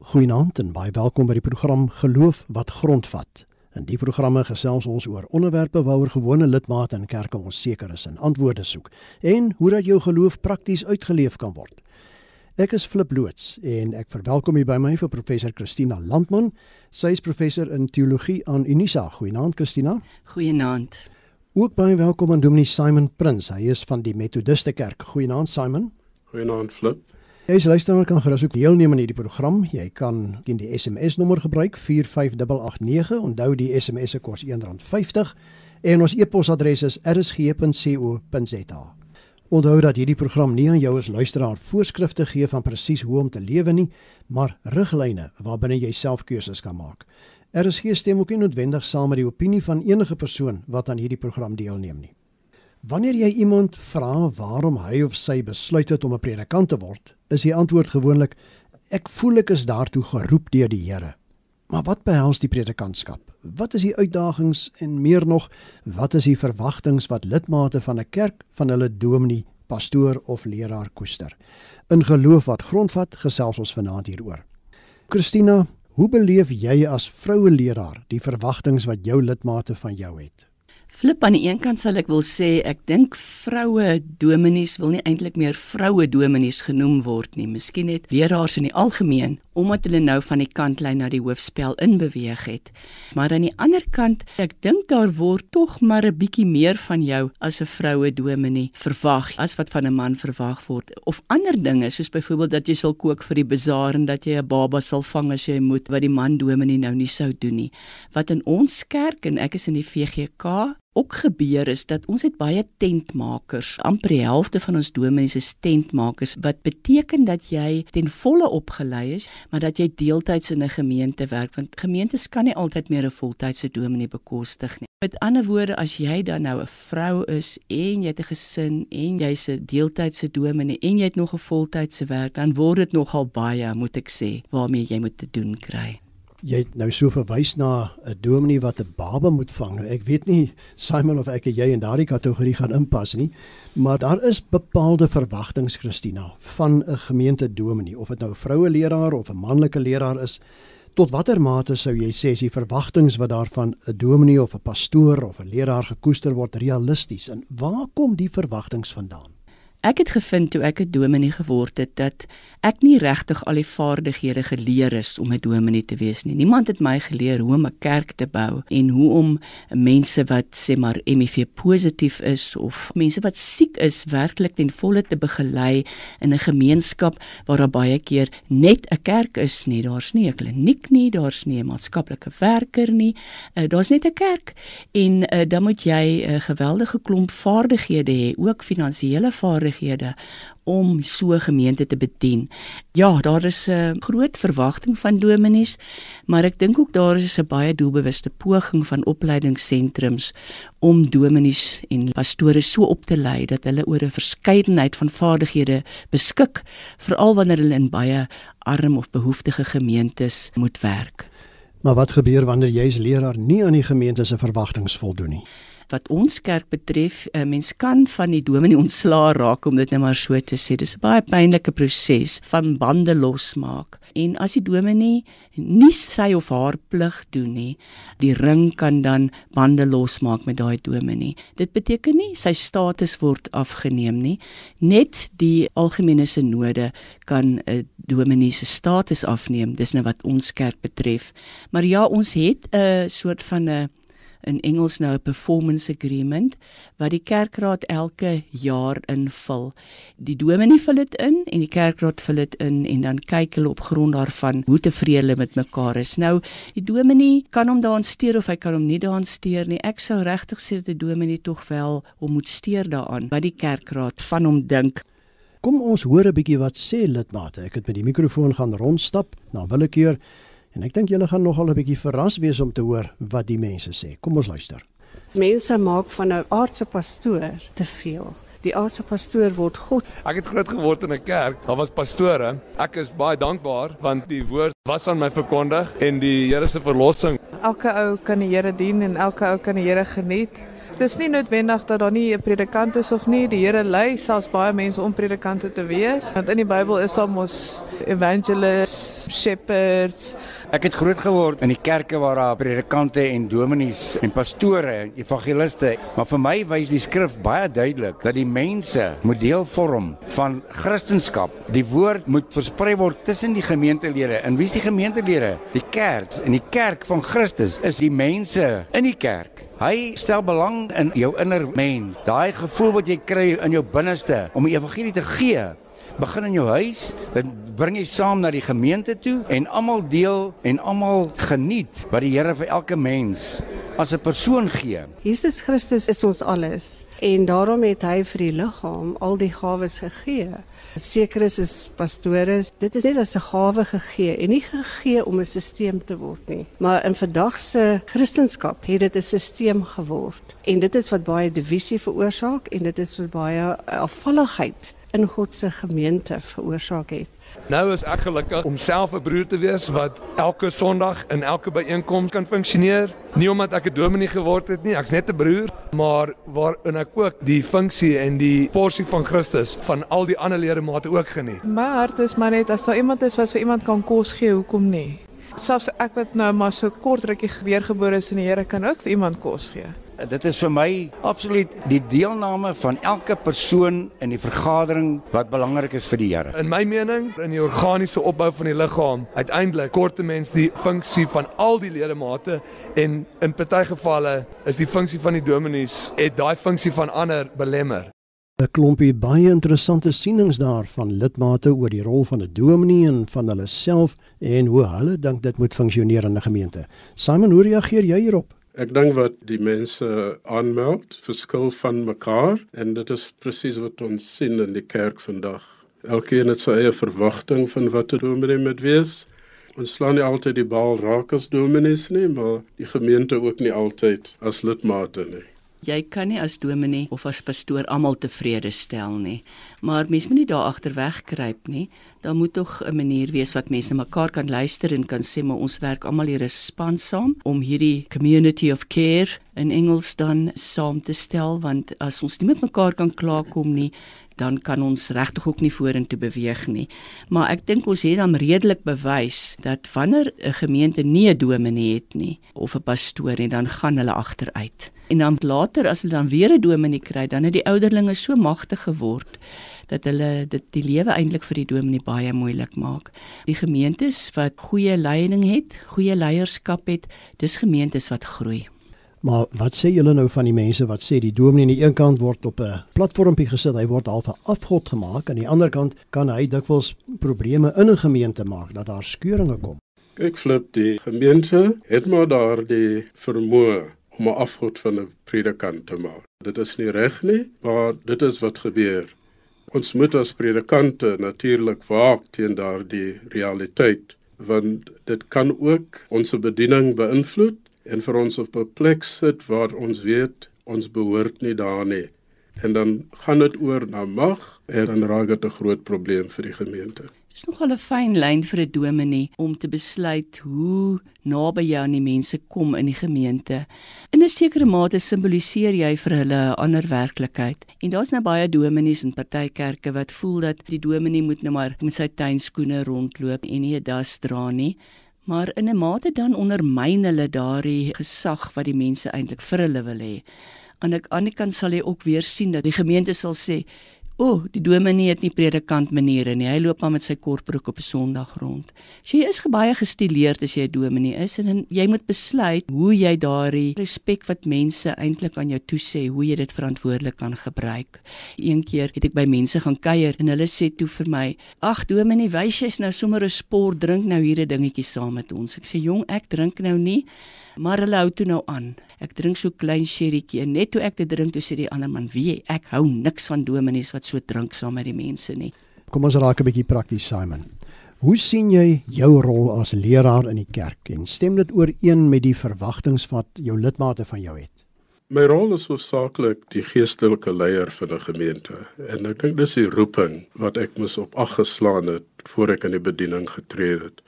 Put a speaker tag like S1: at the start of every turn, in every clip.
S1: Goeienaand en baie welkom by die program Geloof wat grondvat. In die programme gesels ons oor onderwerpe waaroor gewone lidmate in kerke onseker is en antwoorde soek en hoe dat jou geloof prakties uitgeleef kan word. Ek is Flip loods en ek verwelkom u by my vir professor Christina Landman. Sy is professor in teologie aan Unisa. Goeienaand Christina.
S2: Goeienaand.
S1: Ook baie welkom aan Dominee Simon Prins. Hy is van die Methodiste Kerk. Goeienaand Simon.
S3: Goeienaand Flip.
S1: Jy as luisteraar kan gerus ook deelneem aan hierdie program. Jy kan teen die SMS nommer gebruik 45889. Onthou die SMS se kos R1.50 en ons e-posadres is rsg.co.za. Onthou dat hierdie program nie aan jou as luisteraar voorskrifte gee van presies hoe om te lewe nie, maar riglyne waarbinne jy self keuses kan maak. RSG stem ook nie noodwendig saam met die opinie van enige persoon wat aan hierdie program deelneem nie. Wanneer jy iemand vra waarom hy of sy besluit het om 'n predikant te word, is die antwoord gewoonlik: Ek voel ek is daartoe geroep deur die Here. Maar wat behels die predikantskap? Wat is die uitdagings en meer nog, wat is die verwagtinge wat lidmate van 'n kerk van hulle dominee, pastoor of leraar koester? In geloof wat grondvat, gesels ons vanaand hieroor. Christina, hoe beleef jy as vroue leraar die verwagtinge wat jou lidmate van jou het?
S2: Flip aan die een kant sal ek wil sê ek dink vroue dominees wil nie eintlik meer vroue dominees genoem word nie. Miskien net leraars in die algemeen omdat hulle nou van die kantlyn na die hoofspel inbeweeg het. Maar aan die ander kant, ek dink daar word tog maar 'n bietjie meer van jou as 'n vroue dominee verwag as wat van 'n man verwag word. Of ander dinge soos byvoorbeeld dat jy sal kook vir die bazaar en dat jy 'n baba sal vang as jy moet wat die man dominee nou nie sou doen nie. Wat in ons kerk en ek is in die VGK ook gebeur is dat ons het baie tentmakers. amper die helfte van ons dominees is tentmakers wat beteken dat jy ten volle opgelei is, maar dat jy deeltyds in 'n gemeente werk want gemeentes kan nie altyd meer 'n voltydse dominee bekostig nie. Met ander woorde, as jy dan nou 'n vrou is en jy het 'n gesin en jy's 'n deeltydse dominee en jy het nog 'n voltydse werk, dan word dit nogal baie, moet ek sê, waarmee jy moet te doen kry.
S1: Jy het nou so verwys na 'n dominee wat 'n baba moet vang. Nou ek weet nie Simon of ek en jy in daardie kategorie gaan inpas nie, maar daar is bepaalde verwagtinge Christina van 'n gemeente dominee of dit nou 'n vroue leraar of 'n manlike leraar is. Tot watter mate sou jy sê is die verwagtinge wat daarvan 'n dominee of 'n pastoor of 'n leraar gekoester word realisties en waar kom die verwagtinge vandaan?
S2: Ek het gevind toe ek 'n dominee geword het dat ek nie regtig al die vaardighede geleer is om 'n dominee te wees nie. Niemand het my geleer hoe om 'n kerk te bou en hoe om mense wat sê maar HIV positief is of mense wat siek is werklik ten volle te begelei in 'n gemeenskap waar daar baie keer net 'n kerk is nie. Daar's nie 'n kliniek nie, daar's nie 'n maatskaplike werker nie. Uh, daar's net 'n kerk en uh, dan moet jy 'n uh, geweldige klomp vaardighede hê, ook finansiële vaardighede om so gemeente te bedien. Ja, daar is 'n groot verwagting van dominees, maar ek dink ook daar is 'n baie doelbewuste poging van opleidingssentrums om dominees en pastore so op te lei dat hulle oor 'n verskeidenheid van vaardighede beskik, veral wanneer hulle in baie arm of behoeftige gemeentes moet werk.
S1: Maar wat gebeur wanneer jy as leraar nie aan die gemeente se verwagtinge voldoen nie?
S2: Wat ons kerk betref, 'n uh, mens kan van die dominee ontslaa raak om dit net maar so te sê. Dis 'n baie pynlike proses van bande losmaak. En as die dominee nie sy of haar plig doen nie, die ring kan dan bande losmaak met daai dominee. Dit beteken nie sy status word afgeneem nie. Net die algemene synode kan 'n dominee se status afneem. Dis nou wat ons kerk betref. Maar ja, ons het 'n soort van 'n in Engels nou 'n performance agreement wat die kerkraad elke jaar invul. Die dominee vul dit in en die kerkraad vul dit in en dan kyk hulle op grond daarvan hoe tevrede hulle met mekaar is. Nou, die dominee kan hom daaraan steur of hy kan hom nie daaraan steur nie. Ek sou regtig sê dat die dominee tog wel hom moet steur daaraan wat die kerkraad van hom dink.
S1: Kom ons hoor 'n bietjie wat sê lidmate. Ek het met die mikrofoon gaan rondstap na willekeur En ek dink julle gaan nogal 'n bietjie verras wees om te hoor wat die mense sê. Kom ons luister.
S4: Mense maak van 'n aardse pastoor te veel. Die aardse pastoor word God.
S3: Ek het groot geword in 'n kerk. Daar was pastore. Ek is baie dankbaar want die woord was aan my verkondig en die Here se verlossing.
S5: Elke ou kan die Here dien en elke ou kan die Here geniet. Dis nie noodwendig dat daar nie 'n predikant is of nie. Die Here lei selfs baie mense om predikante te wees. Want in die Bybel is daar mos evangelists, shepherds.
S6: Ek het groot geword in die kerke waar daar predikante en dominees en pastore en evangeliste, maar vir my wys die skrif baie duidelik dat die mense moet deel vorm van Christendom. Die woord moet versprei word tussen die gemeentelede. En wie is die gemeentelede? Die kerk. En die kerk van Christus is die mense in die kerk. Hy stel belang in jou inner mens, daai gevoel wat jy kry in jou binneste om die evangelie te gee. Begin in jou huis, dan bring jy saam na die gemeente toe en almal deel en almal geniet wat die Here vir elke mens as 'n persoon gee.
S4: Jesus Christus is ons alles en daarom het hy vir die liggaam al die gawes gegee. Sekeres is pastore, dit is net as 'n gawe gegee en nie gegee om 'n stelsel te word nie. Maar in vandag se Christendom het dit 'n stelsel geword en dit is wat baie divisie veroorsaak en dit is wat baie afvalligheid in God se gemeente veroorsaak het.
S3: Nou is ek gelukkig om self 'n broer te wees wat elke Sondag in elke byeenkoms kan funksioneer. Nie omdat ek 'n dominee geword het nie, ek's net 'n broer, maar waarin ek ook die funksie en die porsie van Christus van al die ander ledemate ook geniet.
S5: My hart is maar net as daar iemand is wat vir iemand kan kos gee, hoekom nie? Selfs ek wat nou maar so kort rukkie weergebore is in die Here kan ook vir iemand kos gee.
S6: Dit is vir my absoluut die deelname van elke persoon in die vergadering wat belangrik is vir die Here.
S3: In my mening, in die organiese opbou van die liggaam, uiteindelik kort 'n mens die funksie van al die ledemate en in party gevalle is die funksie van die dominees het daai funksie van ander belemmer.
S1: 'n klompie baie interessante sienings daar van lidmate oor die rol van 'n dominee en van hulle self en hoe hulle dink dit moet funksioneer in 'n gemeente. Simon, hoe reageer jy hierop?
S7: Ek dink wat die mense aanmeld, verskil van mekaar en dit is presies wat ons sien in die kerk vandag. Elkeen het sy eie verwagting van wat 'n dominee moet wees. Ons slaan nie altyd die bal raak as dominees nie, maar die gemeente ook nie altyd as lidmate nie.
S2: Jy kan nie as dominee of as pastoor almal tevrede stel nie. Maar mens moet nie daar agter wegkruip nie. Daar moet tog 'n manier wees wat mense mekaar kan luister en kan sê maar ons werk almal hier as span saam om hierdie community of care in Engels dan saam te stel want as ons nie met mekaar kan klaarkom nie dan kan ons regtig ook nie vorentoe beweeg nie. Maar ek dink ons het dan redelik bewys dat wanneer 'n gemeente nie 'n dominee het nie of 'n pastoor nie, dan gaan hulle agteruit. En dan later as hulle dan weer 'n dominee kry, dan het die ouderlinge so magtig geword dat hulle dit die lewe eintlik vir die dominee baie moeilik maak. Die gemeentes wat goeie leiding het, goeie leierskap het, dis gemeentes wat groei.
S1: Maar wat sê julle nou van die mense wat sê die dominee aan die een kant word op 'n platformpie gesit, hy word half 'n afgod gemaak, aan die ander kant kan hy dikwels probleme in 'n gemeente maak dat daar skeuringe kom.
S7: Kyk flip die gemeente het maar daar die vermoë om 'n afgod van 'n predikant te maak. Dit is nie reg nie, maar dit is wat gebeur. Ons moet as predikante natuurlik waak teen daardie realiteit want dit kan ook ons bediening beïnvloed en vir ons op 'n plek sit waar ons weet ons behoort nie daar nie. En dan gaan dit oor na mag en dan raak dit 'n groot probleem vir die gemeente.
S2: Dit is nogal 'n fyn lyn vir 'n dominee om te besluit hoe naby jy aan die mense kom in die gemeente. In 'n sekere mate simboliseer jy vir hulle 'n ander werklikheid. En daar's nou baie dominees in party kerke wat voel dat die dominee moet nou maar met sy tuinskoene rondloop en nie 'n das dra nie maar in 'n mate dan ondermyn hulle daardie gesag wat die mense eintlik vir hulle wil hê. Aan die ander kant sal jy ook weer sien dat die gemeente sal sê O, oh, die dominee het nie predikant maniere nie. Hy loop maar met sy kortbroek op 'n Sondag rond. So jy is baie gestileerd as jy 'n dominee is en jy moet besluit hoe jy daardie respek wat mense eintlik aan jou toesê, hoe jy dit verantwoordelik kan gebruik. Een keer het ek by mense gaan kuier en hulle sê toe vir my: "Ag dominee, wys jy's nou sommer 'n sport, drink nou hier 'n dingetjie saam met ons." Ek sê: "Jong, ek drink nou nie." Maar hulle hou toe nou aan. Ek drink so klein sherrytjie en net toe ek dit drink, toe sê die ander man: "Wie, ek hou niks van dominees wat so drink saam met die mense nie."
S1: Kom ons raak 'n bietjie prakties, Simon. Hoe sien jy jou rol as leraar in die kerk en stem dit ooreen met die verwagtinge wat jou lidmate van jou het?
S7: My rol is hoofsaaklik die geestelike leier van 'n gemeente en ek dink dis die roeping wat ek moes op ag geslaan het voor ek in die bediening getree het.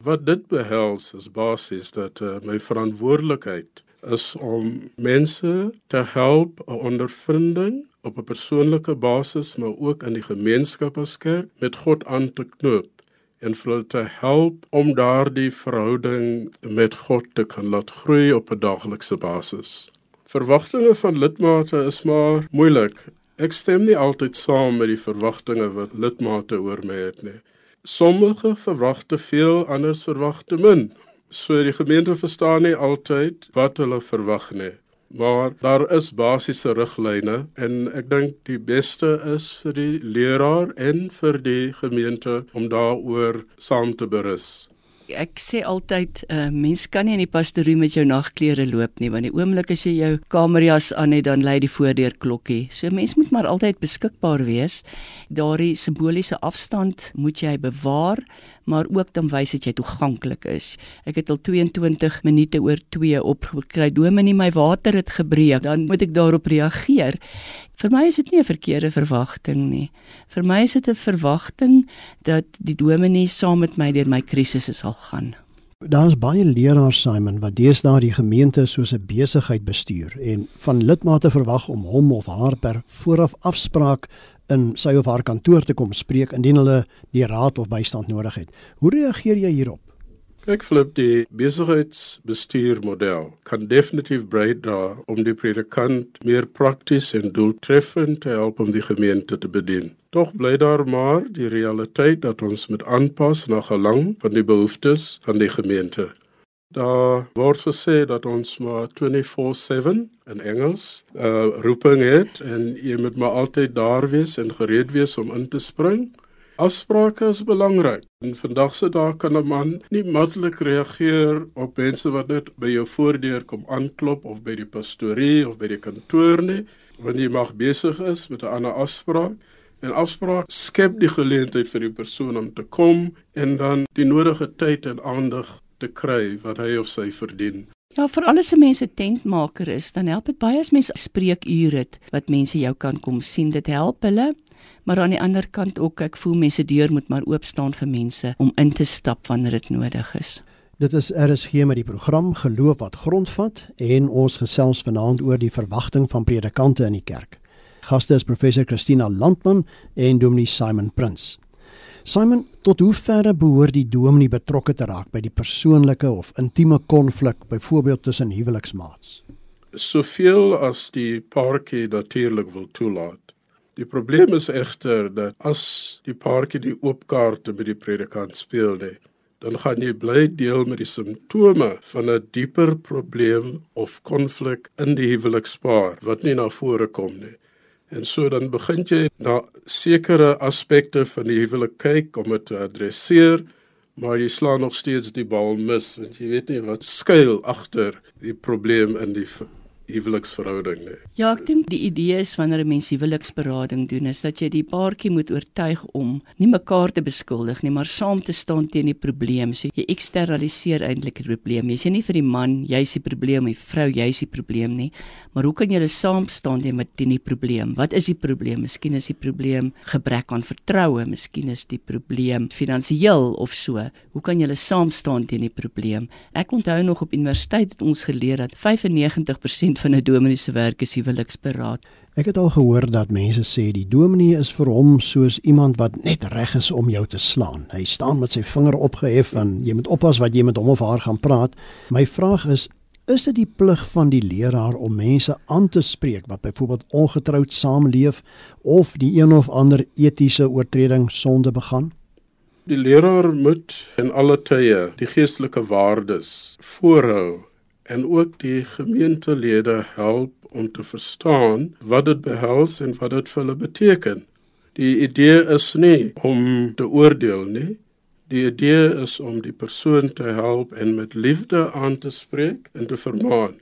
S7: Wat dit behels is basies dat uh, my verantwoordelikheid is om mense te help 'n ondervinding op 'n persoonlike basis maar ook in die gemeenskap as kerk met God aan te knoop en vir hulle te help om daardie verhouding met God te kan laat groei op 'n daaglikse basis. Verwagtinge van lidmate is maar moeilik. Ek stem nie altyd saam met die verwagtinge wat lidmate oor my het nie. Sommige verwag te veel, anders verwag te min. So die gemeente verstaan nie altyd wat hulle verwag nie maar daar is basiese riglyne en ek dink die beste is vir die leraar en vir die gemeente om daaroor saam te berus
S2: ek sê altyd 'n uh, mens kan nie in die pastorie met jou nagklere loop nie want die oomblik as jy jou kamerjas aan het dan lei die voordeur klokkie. So mens moet maar altyd beskikbaar wees. Daardie simboliese afstand moet jy bewaar, maar ook dan wys dat jy toeganklik is. Ek het al 22 minute oor 2 opgekry. Dominee, my water het gebreek. Dan moet ek daarop reageer. Vir my is dit nie 'n verkeerde verwagting nie. Vir my is dit 'n verwagting dat die dominee saam met my deur my krisisse sal gaan.
S1: Daar's baie leraars Simon wat deesdae die gemeente soos 'n besigheid bestuur en van lidmate verwag om hom of haar per vooraf afspraak in sy of haar kantoor te kom spreek indien hulle die raad of bystand nodig het. Hoe reageer jy hierop?
S7: Kyk flip die besigheidsbestuurmodel kan definitief bydra om die predikant meer prakties en doeltreffend te help om die gemeente te bedien. Tog bly daar maar die realiteit dat ons moet aanpas na gelang van die behoeftes van die gemeente. Daar word gesê dat ons maar 24/7 in Engels uh roeping het en jy moet maar altyd daar wees en gereed wees om in te spring. Afsprake is belangrik. En vandag se dae kan 'n man nie maklik reageer op mense wat net by jou voordeur kom aanklop of by die pastorie of by die kantoor nie, want jy mag besig is met 'n ander afspraak. En afspraak skep die geleentheid vir die persoon om te kom en dan die nodige tyd en aandag te kry wat hy of sy verdien.
S2: Ja, vir alles se mense tentmaker is, dan help dit baie as mense spreekuur het wat mense jou kan kom sien. Dit help hulle Maar aan die ander kant ook, ek voel mense deur moet maar oop staan vir mense om in te stap wanneer dit nodig is.
S1: Dit is RSG met die program Geloof wat grondvat en ons gesels vanaand oor die verwagting van predikante in die kerk. Gaste is professor Christina Landman en dominee Simon Prins. Simon, tot hoe ver behoort die dominee betrokke te raak by die persoonlike of intieme konflik byvoorbeeld tussen huweliksmaats?
S7: Soveel as die paartjie natuurlik wil toelaat. Die probleem is egter dat as die paartjie die oopkaarte by die predikant speel, nee, dan gaan jy bly deel met die simptome van 'n dieper probleem of konflik in die huwelikspaar wat nie na vore kom nie. En so dan begin jy na sekere aspekte van die huwelik kyk om dit te adresseer, maar jy slaan nog steeds die bal mis want jy weet nie wat skuil agter die probleem in die huweliksverhouding nie.
S2: Ja, ek dink die idee is wanneer 'n mens huweliksberading doen is dat jy die paartjie moet oortuig om nie mekaar te beskuldig nie, maar saam te staan teen die probleem. So jy eksternaliseer eintlik die probleem. Jy sê nie vir die man jy's die probleem, die vrou jy's die probleem nie, maar hoe kan julle saam staan teen met die probleem? Wat is die probleem? Miskien is die probleem gebrek aan vertroue, miskien is die probleem finansiëel of so. Hoe kan julle saam staan teen die probleem? Ek onthou nog op universiteit het ons geleer dat 95% van 'n dominee se werk is huweliksberaad.
S1: Ek het al gehoor dat mense sê die dominee is vir hom soos iemand wat net reg is om jou te slaan. Hy staan met sy vinger opgehef en jy moet oppas wat jy met hom of haar gaan praat. My vraag is Is dit die plig van die leraar om mense aan te spreek wat byvoorbeeld ongetroud saamleef of die een of ander etiese oortreding sonde begaan?
S7: Die leraar moet in alle tye die geestelike waardes voorhou en ook die gemeentelede help om te verstaan wat dit behels en wat dit vir hulle beteken. Die idee is nie om te oordeel nie. Die idee is om die persoon te help en met liefde aan te spreek en te vermaan.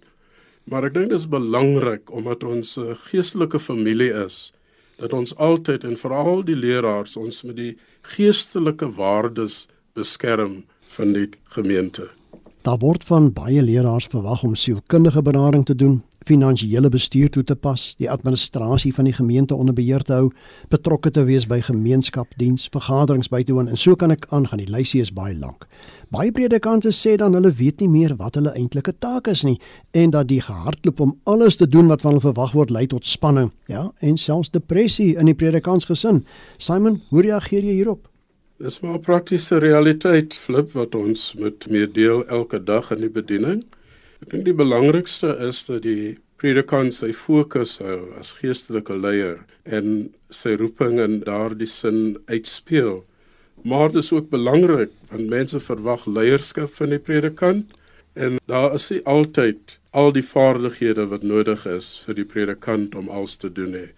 S7: Maar ek dink dit is belangrik omdat ons 'n geestelike familie is dat ons altyd en veral die leraars ons met die geestelike waardes beskerm van die gemeente.
S1: Daar word van baie leraars verwag om sielkundige benadering te doen, finansiële bestuur toe te pas, die administrasie van die gemeente onder beheer te hou, betrokke te wees by gemeenskapdiens, vergaderings by te woon en so kan ek aangaan. Die lysie is baie lank. Baie predikante sê dan hulle weet nie meer wat hulle eintlike taak is nie en dat die gehardloop om alles te doen wat van hulle verwag word lei tot spanning, ja, en selfs depressie in die predikantsgesin. Simon, hoe reageer jy hierop?
S7: Dis maar 'n praktiese realiteit flip wat ons met meedeel elke dag in die bediening. Ek dink die belangrikste is dat die predikant sy fokus hou as geestelike leier en sy roeping in daardie sin uitspeel. Maar dit is ook belangrik want mense verwag leierskap van die predikant en daar is nie altyd al die vaardighede wat nodig is vir die predikant om alles te doen nie.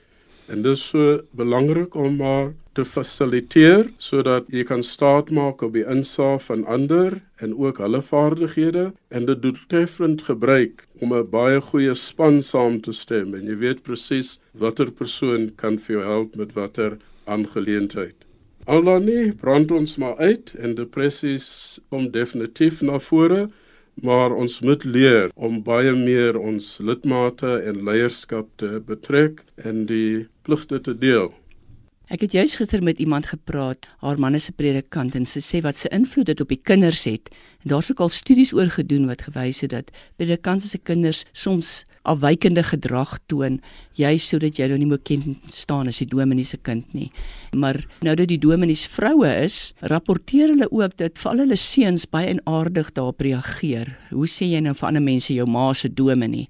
S7: En dit is so belangrik om maar te fasiliteer sodat jy kan staatmaak op die insaag van ander en ook hulle vaardighede. En dit doeltreffend gebruik om 'n baie goeie span saam te stem. En jy weet presies watter persoon kan vir jou help met watter aangeleentheid. Alhoewel brand ons maar uit en depressies kom definitief na vore maar ons moet leer om baie meer ons lidmate en leierskap te betrek en die pligte te deel.
S2: Ek het juis gister met iemand gepraat, haar man is 'n predikant en sy sê wat se invloed dit op die kinders het. En daar's ook al studies oor gedoen wat gewys het dat predikante se kinders soms afwykende gedrag toon, juis sodat jy nou nie moet ken staan as die dominee se kind nie. Maar nou dat die dominees vroue is, rapporteer hulle ook dat vir al hulle seuns baie en aardig daarop reageer. Hoe sê jy nou vir ander mense jou ma se dominee?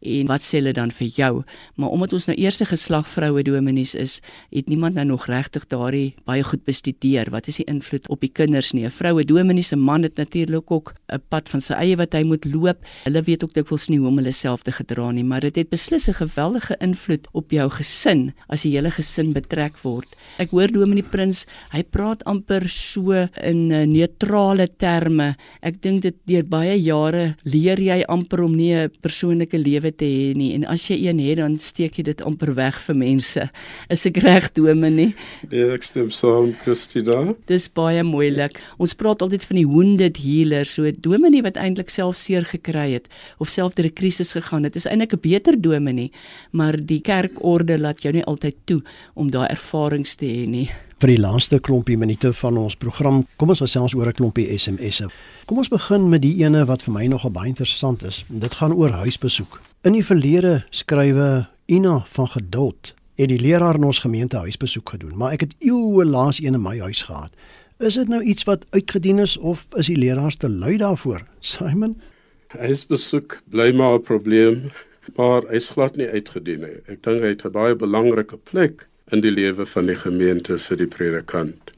S2: En wat sê hulle dan vir jou? Maar omdat ons nou eerste geslag vroue dominees is, het niemand nou nog regtig daardie baie goed bestudeer. Wat is die invloed op die kinders nie? 'n Vroue dominee se man het natuurlik ook 'n pad van sy eie wat hy moet loop. Hulle weet ook dikwels nie hoe om hulle self te gedra nie, maar dit het beslis 'n geweldige invloed op jou gesin as die hele gesin betrek word. Ek hoor dominee Prins, hy praat amper so in uh, neutrale terme. Ek dink dit deur baie jare leer jy amper om nie 'n persoonlike lewe lewe te hê nie en as jy een het dan steek jy dit amper weg vir mense. Is ek reg dominee?
S7: Nee, ek stem saam, Christina.
S2: Dis baie moeilik. Ons praat altyd van die wounded healer, so dominee wat eintlik self seer gekry het of self deur 'n krisis gegaan het. Is eintlik 'n beter dominee, maar die kerkorde laat jou nie altyd toe om daai ervarings te hê nie
S1: vir die laaste klompie minute van ons program. Kom ons gesels oor 'n klompie SMS'e. Kom ons begin met die ene wat vir my nogal baie interessant is. Dit gaan oor huisbesoek. In die verlede skrywe Ina van Geduld het die leraar in ons gemeente huisbesoek gedoen, maar ek het eeue laas een in my huis gehad. Is dit nou iets wat uitgedien is of is die leraars te lui daarvoor? Simon,
S7: huisbesoek bly maar 'n probleem, maar hy's glad nie uitgedien nie. Ek dink hy het 'n baie belangrike plek in die lewe van die gemeente vir die predikant.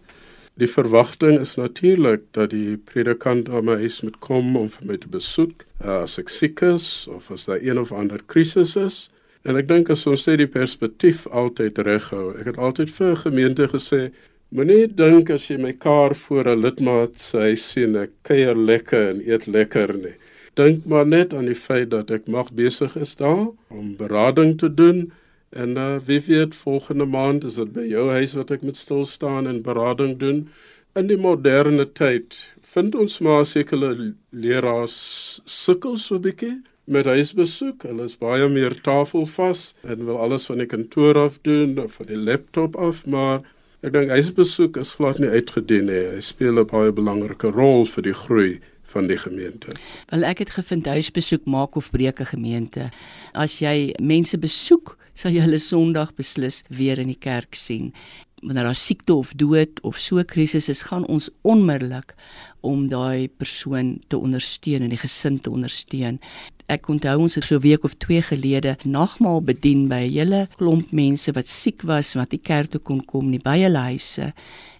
S7: Die verwagting is natuurlik dat die predikant aan my huis moet kom om vir my te besoek uh, as ek siek is of as daar een of ander krisis is. En ek dink as ons sê die perspektief altyd reghou. Ek het altyd vir gemeente gesê moenie dink as jy my kar voor 'n lidmaat sê sien ek kuier lekker en eet lekker nie. Dink maar net aan die feit dat ek mag besig is daar om berading te doen En uh, wie weet volgende maand is dit by jou huis wat ek met stil staan en berading doen. In die moderne tyd vind ons maar sekere leraars sukkel so 'n bietjie met huisbesoek. Hulle is baie meer tafelvas en wil alles van die kantoor af doen of van die laptop af, maar ek dink huisbesoek is glad nie uitgedien nie. Hy speel 'n baie belangrike rol vir die groei van die gemeente.
S2: Wel ek het gevind huisbesoek maak of breek 'n gemeente. As jy mense besoek, sal jy hulle Sondag beslis weer in die kerk sien. Wanneer daar siekte of dood of so krisis is, gaan ons onmiddellik om daai persoon te ondersteun en die gesin te ondersteun. Ek onthou ons het so 'n week of 2 gelede nagmaal bedien by 'n hele klomp mense wat siek was wat nie kerk toe kon kom nie by hulle huise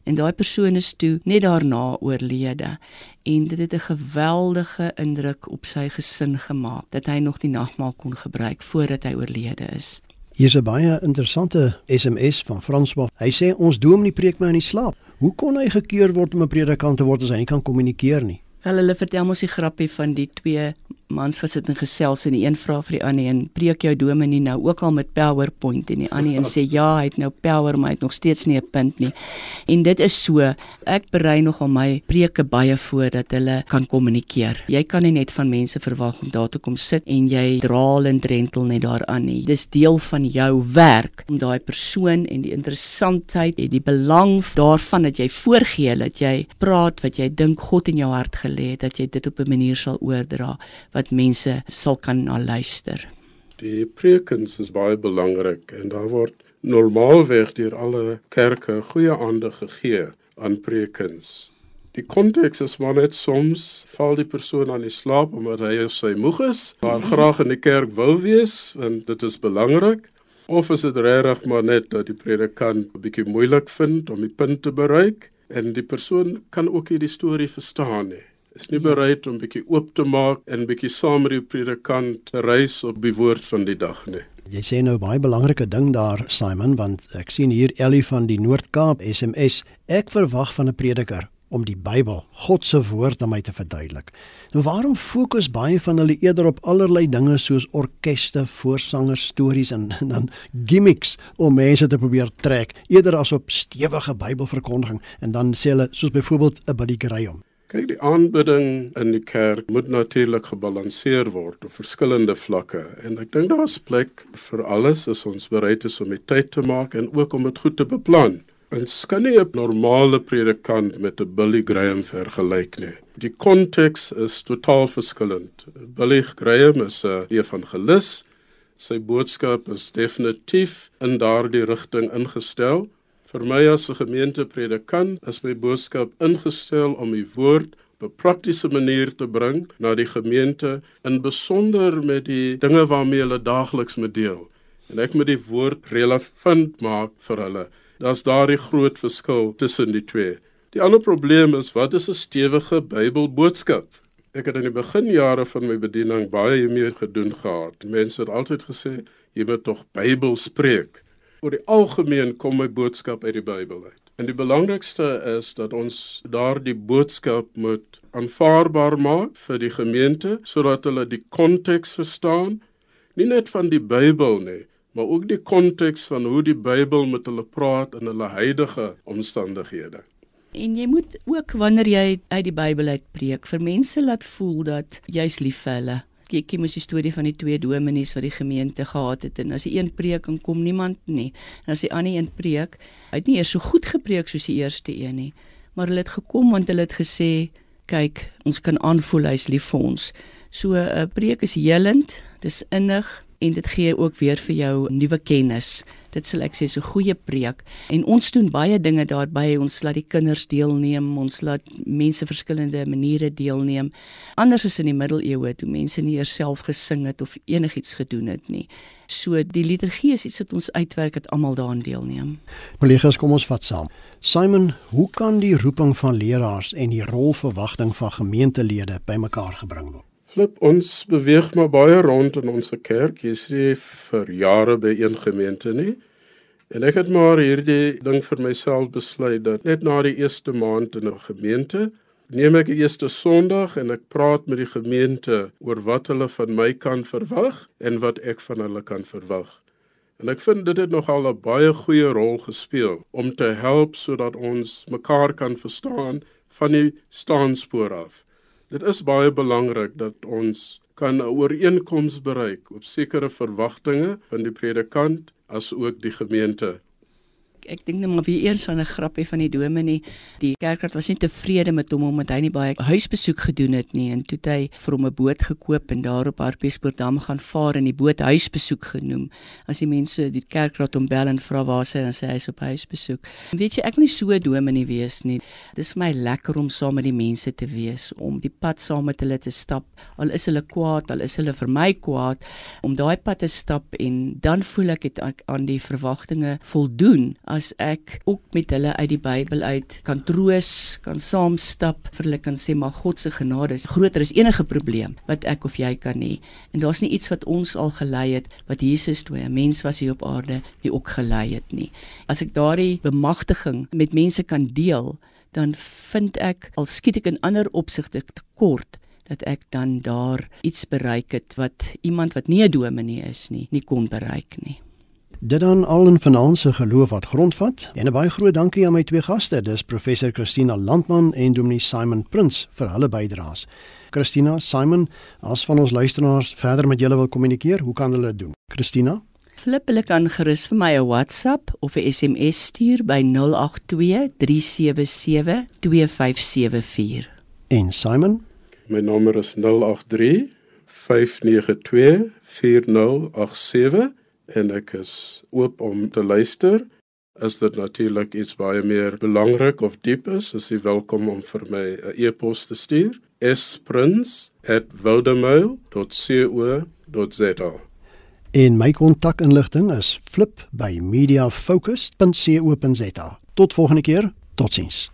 S2: en daai persoon is toe net daarna oorlede en dit het 'n geweldige indruk op sy gesin gemaak dat hy nog die nagmaal kon gebruik voordat hy oorlede is.
S1: Hier's 'n baie interessante SMS van Franswa. Hy sê ons dominee preek my in die slaap. Hoe kon hy gekeur word om 'n predikant te word as hy nie kan kommunikeer nie?
S2: Wel hulle vertel mos die grappie van die twee mans wat sit en gesels en die een vra vir die ander en preek jou dominee nou ook al met PowerPoint en die ander een sê ja, hy het nou power maar hy het nog steeds nie 'n punt nie. En dit is so, ek berei nogal my preke baie voor dat hulle kan kommunikeer. Jy kan nie net van mense verwag om daar te kom sit en jy draal en drentel net daaraan nie. Dis deel van jou werk om daai persoon en die interessantheid en die belang daarvan dat jy voorgee dat jy praat wat jy dink God in jou hart gelê het dat jy dit op 'n manier sal oordra wat mense sal kan na luister.
S7: Die prekens is baie belangrik en daar word normaalweg deur alle kerke goeie aande gegee aan prekens. Die konteks is maar net soms val die persoon aan die slaap omdat hy of sy moeg is, maar graag in die kerk wil wees want dit is belangrik. Of is dit regtig maar net dat die predikant 'n bietjie moeilik vind om die punt te bereik en die persoon kan ook nie die storie verstaan nie is nie bereid om bietjie oop te maak en bietjie saam met die predikant reis op die woord van die dag nie.
S1: Jy sê nou baie belangrike ding daar Simon want ek sien hier Ellie van die Noord-Kaap SMS ek verwag van 'n prediker om die Bybel, God se woord aan my te verduidelik. Nou waarom fokus baie van hulle eerder op allerlei dinge soos orkeste, voorsangers, stories en, en dan gimmicks om mense te probeer trek eerder as op stewige Bybelverkondiging en dan sê hulle soos byvoorbeeld 'n Buddy Graham.
S7: Kyk, die aanbidding in die kerk moet natuurlik gebalanseer word op verskillende vlakke en ek dink daar is plek vir alles as ons bereid is om die tyd te maak en ook om dit goed te beplan. Ons kan nie 'n normale predikant met 'n Billy Graham vergelyk nie. Die konteks is totaal verskillend. Billy Graham is 'n evangelis. Sy boodskap is definitief in daardie rigting ingestel. Vir my as 'n gemeentepredikant is my boodskap ingestel om die woord op 'n praktiese manier te bring na die gemeente in besonder met die dinge waarmee hulle daagliks moet deel. En ek moet die woord relevant maak vir hulle. Daar's daardie groot verskil tussen die twee. Die ander probleem is wat is 'n stewige Bybelboodskap? Ek het in die beginjare van my bediening baie hiermee gedoen gehad. Mense het altyd gesê jy moet tog Bybel spreek oor die algemeen kom my boodskap uit die Bybel uit. En die belangrikste is dat ons daardie boodskap moet aanvaarbaar maak vir die gemeente sodat hulle die konteks verstaan, nie net van die Bybel nie, maar ook die konteks van hoe die Bybel met hulle praat in hulle huidige omstandighede.
S2: En jy moet ook wanneer jy uit die Bybel uitpreek vir mense laat voel dat jy's lief vir hulle jy ken mos die storie van die twee dominees wat die gemeente gehad het. En as die een preek en kom niemand nie. En as die ander een preek hy het nie eers so goed gepreek soos die eerste een nie. Maar hulle het gekom want hulle het gesê kyk ons kan aanvoel hy's lief vir ons. So 'n uh, preek is helend dis innig en dit gee ook weer vir jou nuwe kennis. Dit sal ek sê so 'n goeie preek. En ons doen baie dinge daarby. Ons laat die kinders deelneem, ons laat mense verskillende maniere deelneem. Anders as in die middeleeue toe mense nie eers self gesing het of enigiets gedoen het nie. So die liturgie is iets wat ons uitwerk dat almal daaraan deelneem.
S1: Kollegas, kom ons vat saam. Simon, hoe kan die roeping van leraars en die rolverwagting van gemeentelede bymekaar gebring word?
S7: Flip ons beweeg maar baie rond in ons kerk. Jy sê vir jare by een gemeente nie. En ek het maar hierdie ding vir myself besluit dat net na die eerste maand in 'n gemeente neem ek die eerste Sondag en ek praat met die gemeente oor wat hulle van my kan verwag en wat ek van hulle kan verwag. En ek vind dit het nogal 'n baie goeie rol gespeel om te help sodat ons mekaar kan verstaan van die staanspoor af. Dit is baie belangrik dat ons kan 'n ooreenkoms bereik op sekere verwagtinge van die predikant as ook die gemeente
S2: ek dink net maar wie eers aan 'n grappie van die dominee. Die kerkraad was nie tevrede met hom omdat hy nie baie huisbesoek gedoen het nie en toe het hy vir hom 'n boot gekoop en daar op Hartbeespoortdam gaan vaar en die boot huisbesoek genoem. As die mense die kerkraad hom bel en vra waar is dan sê hy is op huisbesoek. Weet jy ek wil nie so dominee wees nie. Dis vir my lekker om saam met die mense te wees om die pad saam met hulle te stap. Al is hulle kwaad al is hulle vir my kwaad om daai pad te stap en dan voel ek het aan die verwagtinge voldoen as ek ook met hulle uit die Bybel uit kan troos, kan saamstap, vir hulle kan sê maar God se genade is groter as enige probleem wat ek of jy kan hê. En daar's nie iets wat ons al gelei het wat Jesus toe 'n mens was hier op aarde nie ook gelei het nie. As ek daardie bemagtiging met mense kan deel, dan vind ek al skiet ek in ander opsigte tekort dat ek dan daar iets bereik het wat iemand wat nie 'n dominee is nie, nie kon bereik nie.
S1: Dit dan al in vanaand se geloof wat grondvat en 'n baie groot dankie aan my twee gaste, dis professor Christina Landman en Dominee Simon Prins vir hulle bydraes. Christina, Simon, as van ons luisteraars verder met julle wil kommunikeer, hoe kan hulle dit doen? Christina
S2: Flip hulle kan gerus vir my 'n WhatsApp of 'n SMS stuur by 082 377 2574.
S1: En Simon,
S7: my nommer is 083 592 4087 en ek is oop om te luister. As dit natuurlik iets baie meer belangrik of diep is, is jy welkom om vir my 'n e-pos te stuur. sprins@wildemail.co.za.
S1: En my kontakinligting is flip by mediafocus.co.za. Tot volgende keer. Totsiens.